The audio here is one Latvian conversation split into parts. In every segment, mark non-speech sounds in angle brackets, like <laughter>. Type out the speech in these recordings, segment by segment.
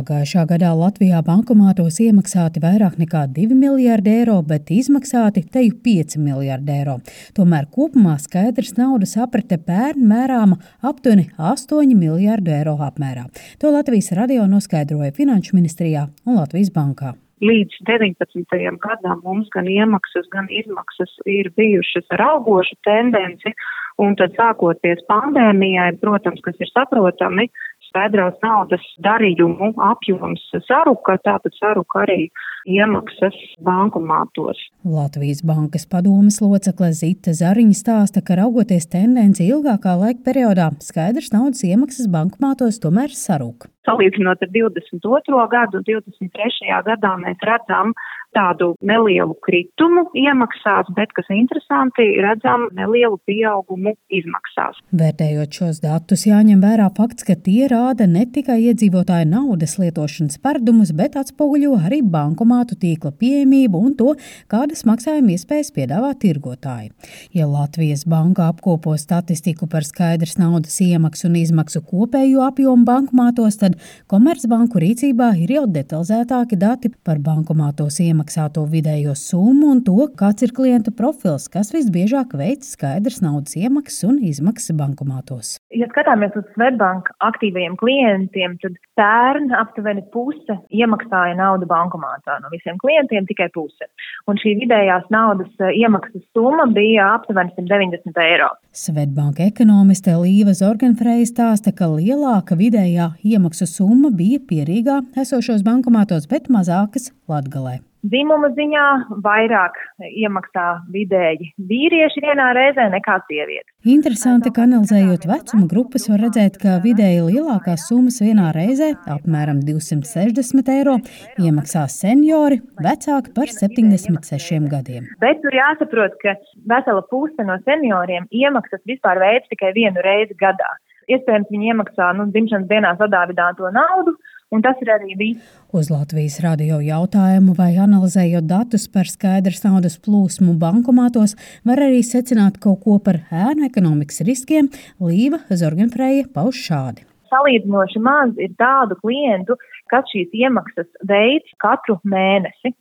Pagājušā gadā Latvijā bankomātos iemaksāti vairāk nekā 2 miljardi eiro, bet izmaksāti teju 5 miljardi eiro. Tomēr kopumā skaidrs naudas aprite pērn mērāma aptuveni 8 miljardu eiro apmērā. To Latvijas radio noskaidroja Finanšu ministrijā un Latvijas bankā līdz 19. gadam mums gan iemaksas, gan izmaksas ir bijušas ar augošu tendenci, un tad sākoties pandēmijai, protams, kas ir saprotami, skaidrās naudas darījumu apjoms saruka, tātad saruka arī iemaksas bankomātos. Latvijas bankas padomes locekle Zita Zariņa stāsta, ka raugoties tendenci ilgākā laika periodā, skaidrs naudas iemaksas bankomātos tomēr saruka. Salīdzinot ar 22. gadu un 23. gadā mēs redzam, tādu nelielu kritumu iemaksās, bet, kas interesanti, redzam nelielu pieaugumu izmaksās. Vērtējot šos datus, jāņem vērā fakts, ka tie rāda ne tikai iedzīvotāju naudas lietošanas paradumus, bet atspoguļo arī bankomātu tīkla pieejamību un to, kādas maksājuma iespējas piedāvā tirgotāji. Ja Latvijas banka apkopo statistiku par skaidrs naudas iemaksu un izmaksu kopējo apjomu bankomātos, tad Komercbanku rīcībā ir jau detalizētāki dati par bankomātos iemaksāto vidējo summu un to, kāds ir klienta profils, kas visbiežāk veids skaidrs naudas iemaksas un izmaksas bankomātos. Ja skatāmies uz Svetbanka aktīvajiem klientiem, tad pērn aptuveni puse iemaksāja naudu bankomātā. No visiem klientiem tikai puse. Un šī vidējās naudas eh, iemaksas summa bija aptuveni 190 eiro. Svetbanka ekonomiste Līva Zorgenfreja stāsta, ka lielāka vidējā iemaksu summa bija pierīgā esošos bankomātos, bet mazākas Latgalē. Dzimuma ziņā vairāk iemaksā vidēji vīrieši vienā reizē nekā sievietes. Interesanti, ka analizējot vecuma grupas, var redzēt, ka vidēji lielākās summas vienā reizē, apmēram 260 eiro, iemaksā seniori, vecāki par 76 gadiem. Bet tur jāsaprot, ka vesela puse no senioriem iemaksas vispār veids tikai vienu reizi gadā. Iespējams, viņi iemaksā nu, dzimšanas dienā sadāvidāto naudu, Un tas ir arī viss. Uz Latvijas radio jautājumu, vai analizējot datus par skaidrs naudas plūsmu bankomātos, var arī secināt kaut ko par ēnu ekonomikas riskiem, Līva Zorgenfreja pauž šādi. Salīdzinoši maz ir tādu klientu, kas šīs iemaksas veids katru mēnesi.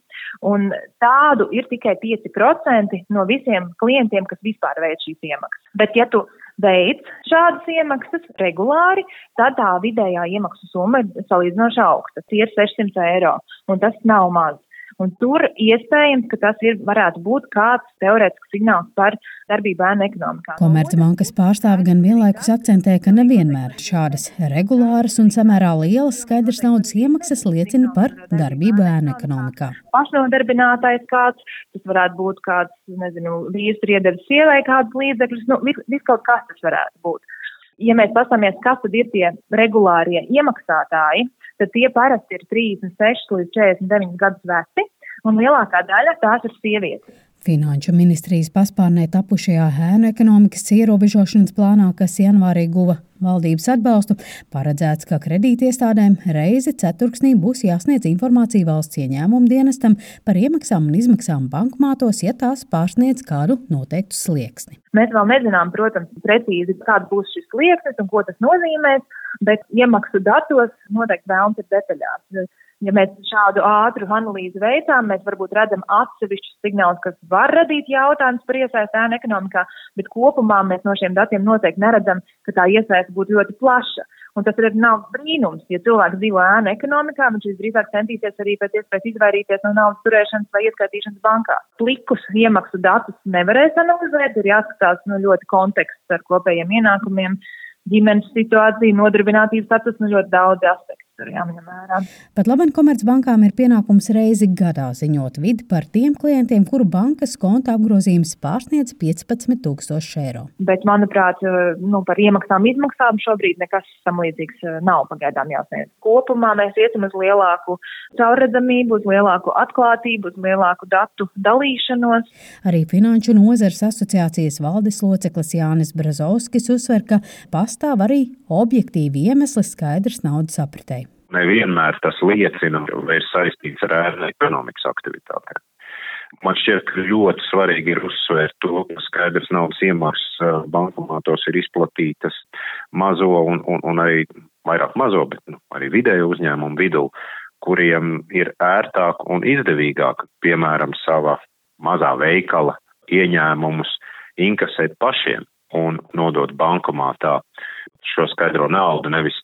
Un tādu ir tikai 5% no visiem klientiem, kas vispār veic šīs iemaksas. Bet, ja tu veids šādas iemaksas regulāri, tad tā vidējā iemaksu summa ir salīdzinoši augsta. Tie ir 600 eiro, un tas nav maz. Un tur iespējams, ka tas ir, varētu būt kāds teorētisks signāls par darbību ēnu ekonomikā. Komercbankas pārstāvi gan vienlaikus akcentē, ka nevienmēr šādas regulāras un samērā lielas skaidrs naudas iemaksas liecina par darbību ēnu ekonomikā. Pašnodarbinātais kāds, tas varētu būt kāds, nezinu, vīrs ir iedevis sievai kāds līdzekļus, nu, vis, vis kaut kas tas varētu būt. Ja mēs paskatāmies, kas tad ir tie regulārie iemaksātāji, tad tie parasti ir 36 līdz 49 gadus veci, un lielākā daļa tās ir sievietes. Finanšu ministrijas paspārnē tapušajā ēnu ekonomikas ierobežošanas plānā, kas janvārī guva valdības atbalstu, paredzēts, ka kredītiestādēm reizi ceturksnī būs jāsniedz informācija valsts ieņēmumu dienestam par iemaksām un izmaksām bankmātos, ja tās pārsniedz kādu noteiktu slieksni. Mēs vēl nezinām, protams, precīzi, kāds būs šis slieksnis un ko tas nozīmēs, bet iemaksu datos noteikti vēlams ir detaļās. Ja mēs šādu ātru analīzi veicām, mēs varbūt redzam atsevišķus signālus, kas var radīt jautājumus par iesaistu ēnu ekonomikā, bet kopumā mēs no šiem datiem noteikti neredzam, ka tā iesaista būtu ļoti plaša. Un tas arī nav brīnums, ja cilvēks dzīvo ēnu ekonomikā, viņš visdrīzāk centīsies arī pēc iespējas izvairīties no naudas turēšanas vai ieskaitīšanas bankā. Plikus iemaksu datus nevarēs analizēt, ir jāskatās no ļoti konteksts ar kopējiem ienākumiem, ģimenes situāciju, nodarbinātības status, nu ļoti daudz aspektu tur jāņem vērā. Pat labi, Komercbankām ir pienākums reizi gadā ziņot vidi par tiem klientiem, kuru bankas konta apgrozījums pārsniedz 15,000 eiro. Bet, manuprāt, nu, par iemaksām izmaksām šobrīd nekas tam līdzīgs eh, nav pagaidām jāsniedz. Kopumā mēs iesim uz lielāku caurredzamību, uz lielāku atklātību, uz lielāku datu dalīšanos. Arī Finanšu nozars asociācijas valdes loceklis Jānis Brazovskis uzsver, ka pastāv arī objektīvi iemesli skaidrs naudas apritei nevienmēr tas liecina, vai ir saistīts ar ēnu ekonomikas aktivitātēm. Man šķiet, ka ļoti svarīgi ir uzsvērt to, ka skaidrs naudas iemaksas bankomātos ir izplatītas mazo un, un, un arī vairāk mazo, bet nu, arī vidēju uzņēmumu vidū, kuriem ir ērtāk un izdevīgāk, piemēram, sava mazā veikala ieņēmumus inkasēt pašiem un nodot bankomātā šo skaidro naudu, nevis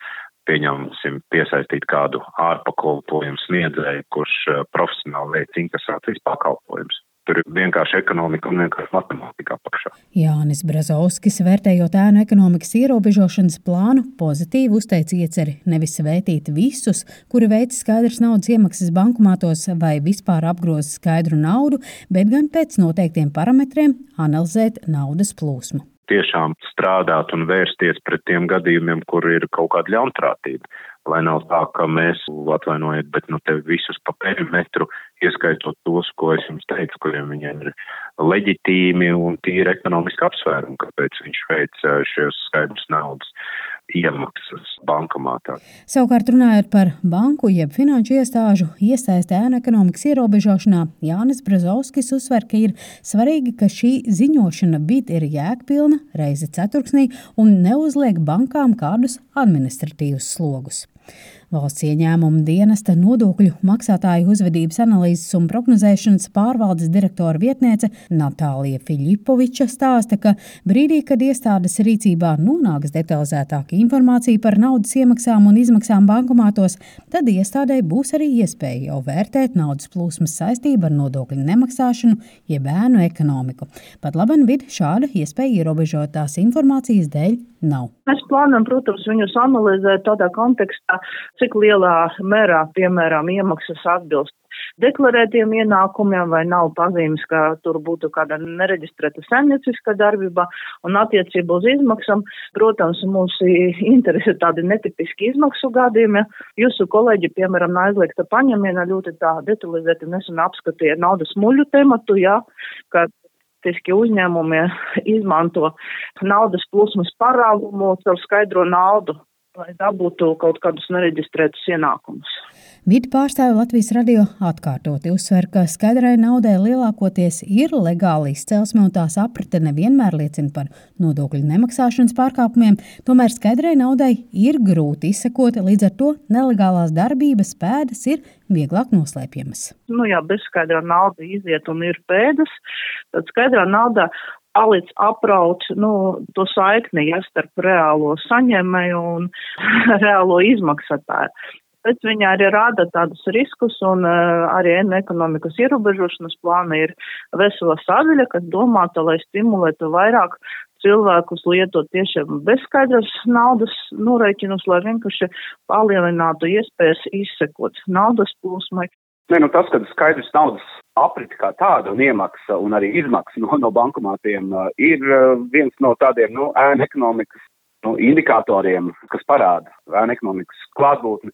pieņemsim piesaistīt kādu ārpakalpojumu sniedzēju, kurš eh, profesionāli veic inkasācijas pakalpojumus. Tur ir vienkārši ekonomika un vienkārši matemātika apakšā. Jānis Brazovskis, vērtējot ēnu ekonomikas ierobežošanas plānu, pozitīvi uzteica ieceri nevis vētīt visus, kuri veic skaidrs naudas iemaksas bankomātos vai vispār apgroza skaidru naudu, bet gan pēc noteiktiem parametriem analizēt naudas plūsmu tiešām strādāt un vērsties pret tiem gadījumiem, kur ir kaut kāda ļaunprātība. Lai nav tā, ka mēs atvainojiet, bet nu te visus pa perimetru, ieskaitot tos, ko es jums teicu, kuriem viņiem ir leģitīmi un tīri ekonomiski apsvērumi, kāpēc viņš veic šos skaidrus naudas iemaksas bankomātā. Savukārt runājot par banku jeb finanšu iestāžu iesaisti ēnu ekonomikas ierobežošanā, Jānis Brazovskis uzsver, ka ir svarīgi, ka šī ziņošana vidi ir jēgpilna reizi ceturksnī un neuzliek bankām kādus administratīvus slogus. Valsts ieņēmuma dienesta nodokļu maksātāju uzvedības analīzes un prognozēšanas pārvaldes direktora vietniece Natālija Filipoviča stāsta, ka brīdī, kad iestādes rīcībā nonāks detalizētāka informācija par naudas iemaksām un izmaksām bankomātos, tad iestādē būs arī iespēja jau vērtēt naudas plūsmas saistību ar nodokļu nemaksāšanu, jeb bērnu ekonomiku. Pat laban vidi šāda iespēja ierobežotās informācijas dēļ nav. Mēs plānojam, protams, viņus analizēt tādā kontekstā, cik lielā mērā, piemēram, iemaksas atbilst deklarētiem ienākumiem vai nav pazīmes, ka tur būtu kāda nereģistrēta saimnieciska darbība un attiecību uz izmaksām. Protams, mums interesi tādi netipiski izmaksu gadījumi. Jūsu kolēģi, piemēram, aizliegta paņemiena ļoti tā detalizēti nesen apskatīja naudas muļu tematu, jā, ka starptautiskie uzņēmumi izmanto naudas plūsmas parāgumu caur skaidro naudu, lai dabūtu kaut kādus nereģistrētus ienākumus. Vidi pārstāvi Latvijas radio atkārtoti uzsver, ka skaidrai naudai lielākoties ir legāla izcelsme un tās aprite nevienmēr liecina par nodokļu nemaksāšanas pārkāpumiem, tomēr skaidrai naudai ir grūti izsekot, līdz ar to nelegālās darbības pēdas ir vieglāk noslēpjamas. Nu, ja bezskaidrā nauda iziet un ir pēdas, tad skaidrā nauda palic apraut nu, to saikni ja, starp reālo saņēmēju un <laughs> reālo izmaksātāju bet viņa arī rāda tādus riskus un uh, arī ekonomikas ierobežošanas plāna ir vesela sadaļa, kas domāta, lai stimulētu vairāk cilvēkus lietot tiešām bezskaidras naudas norēķinus, lai vienkārši palielinātu iespējas izsekot naudas plūsmai. Nē, nu tas, ka skaidrs naudas apriti kā tāda un iemaksa un arī izmaksa no, no bankomātiem uh, ir uh, viens no tādiem, nu, ēna ekonomikas nu, indikatoriem, kas parāda ēna ekonomikas klātbūtni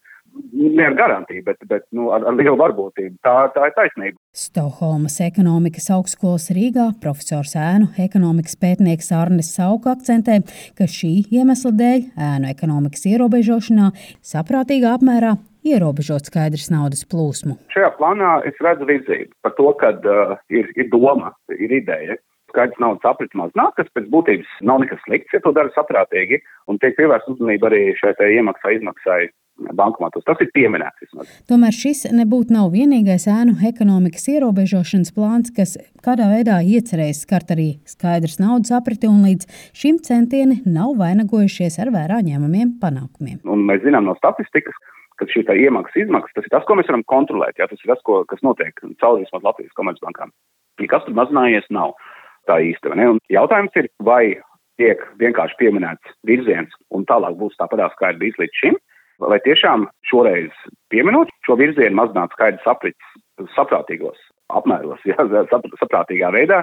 ne ar garantiju, bet, bet nu, ar, ar lielu varbūtību. Tā, tā ir taisnība. Stokholmas ekonomikas augstskolas Rīgā profesors ēnu ekonomikas pētnieks Arnis Sauka akcentē, ka šī iemesla dēļ ēnu ekonomikas ierobežošanā saprātīgā apmērā ierobežot skaidrs naudas plūsmu. Šajā plānā es redzu virzību par to, ka uh, ir, ir doma, ir ideja skaidrs naudas aprits maz nāk, kas pēc būtības nav nekas slikts, ja to dara saprātīgi, un tiek pievērsta uzmanība arī šai iemaksai, izmaksai bankomātos. Tas ir pieminēts. Vismaz. Tomēr šis nebūtu nav vienīgais ēnu ekonomikas ierobežošanas plāns, kas kādā veidā iecerējis skart arī skaidrs naudas apriti, un līdz šim centieni nav vainagojušies ar vērā ņēmumiem panākumiem. Un mēs zinām no statistikas, ka šī iemaksas izmaksas, tas ir tas, ko mēs varam kontrolēt. Jā, tas ir tas, ko, kas notiek caur vismaz Latvijas komercbankām. Nekas tur mazinājies nav tā īsti. Jautājums ir, vai tiek vienkārši pieminēts virziens un tālāk būs tāpat kā ir bijis līdz šim, Vai tiešām šoreiz pieminot šo virzienu mazināt skaidrs aprits saprātīgos apmēros, <laughs> jā, saprātīgā veidā,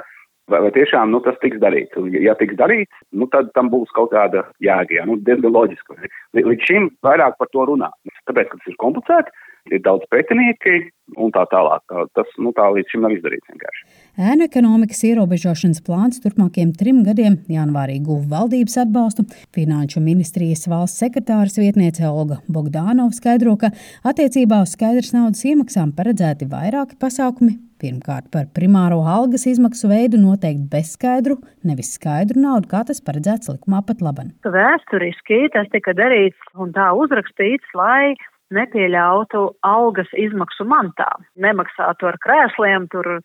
vai, vai tiešām nu, tas tiks darīts. Un, ja tiks darīts, nu, tad tam būs kaut kāda jēga, jā, nu, diezgan loģiski. Līdz šim vairāk par to runā. Tāpēc, ka tas ir komplicēti, ir daudz pretinieki un tā tālāk. Tas nu, tā līdz šim nav izdarīts vienkārši. Ēnu ekonomikas ierobežošanas plāns turpmākajiem trim gadiem janvārī guva valdības atbalstu. Finanšu ministrijas valsts sekretāras vietniece Olga Bogdānova skaidro, ka attiecībā uz skaidrs naudas iemaksām paredzēti vairāki pasākumi. Pirmkārt, par primāro algas izmaksu veidu noteikt bezskaidru, nevis skaidru naudu, kā tas paredzēts likumā pat laban. Vēsturiski tas tika darīts un tā uzrakstīts, lai nepieļautu algas izmaksu mantā, nemaksātu ar krēsliem, tur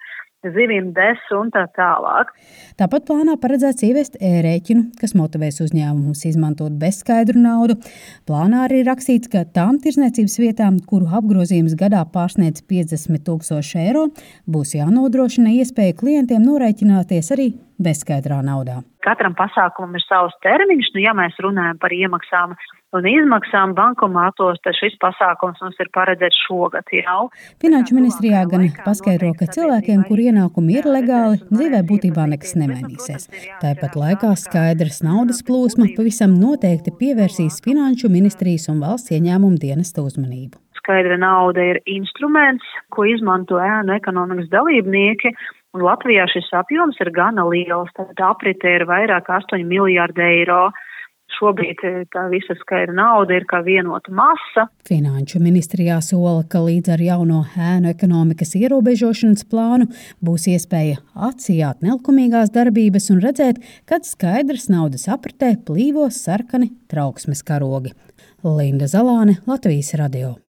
zivīm, desu un tā tālāk. Tāpat plānā paredzēts ieviest e-rēķinu, kas motivēs uzņēmumus izmantot bezskaidru naudu. Plānā arī rakstīts, ka tām tirzniecības vietām, kuru apgrozījums gadā pārsniedz 50 tūkstoši eiro, būs jānodrošina iespēja klientiem norēķināties arī bezskaidrā naudā. Katram pasākumam ir savs termiņš, nu, ja mēs runājam par iemaksām un izmaksām bankomātos, tad šis pasākums mums ir paredzēts šogad jau. Finanšu ministrijā gan paskaidro, ka cilvēkiem, kur ienākumi ir legāli, dzīvē būtībā nekas nemainīsies. Tāpat laikā skaidrs naudas plūsma pavisam noteikti pievērsīs Finanšu ministrijas un valsts ieņēmumu dienesta uzmanību. Skaidra nauda ir instruments, ko izmanto ēnu ekonomikas dalībnieki, Un Latvijā šis apjoms ir gana liels, tad aprite ir vairāk 8 miljārdi eiro. Šobrīd eh, tā visa skaidra nauda ir kā vienota masa. Finanšu ministrijā sola, ka līdz ar jauno ēnu ekonomikas ierobežošanas plānu būs iespēja atsijāt nelikumīgās darbības un redzēt, kad skaidrs naudas apritē plīvos sarkani trauksmes karogi. Linda Zalāne, Latvijas radio.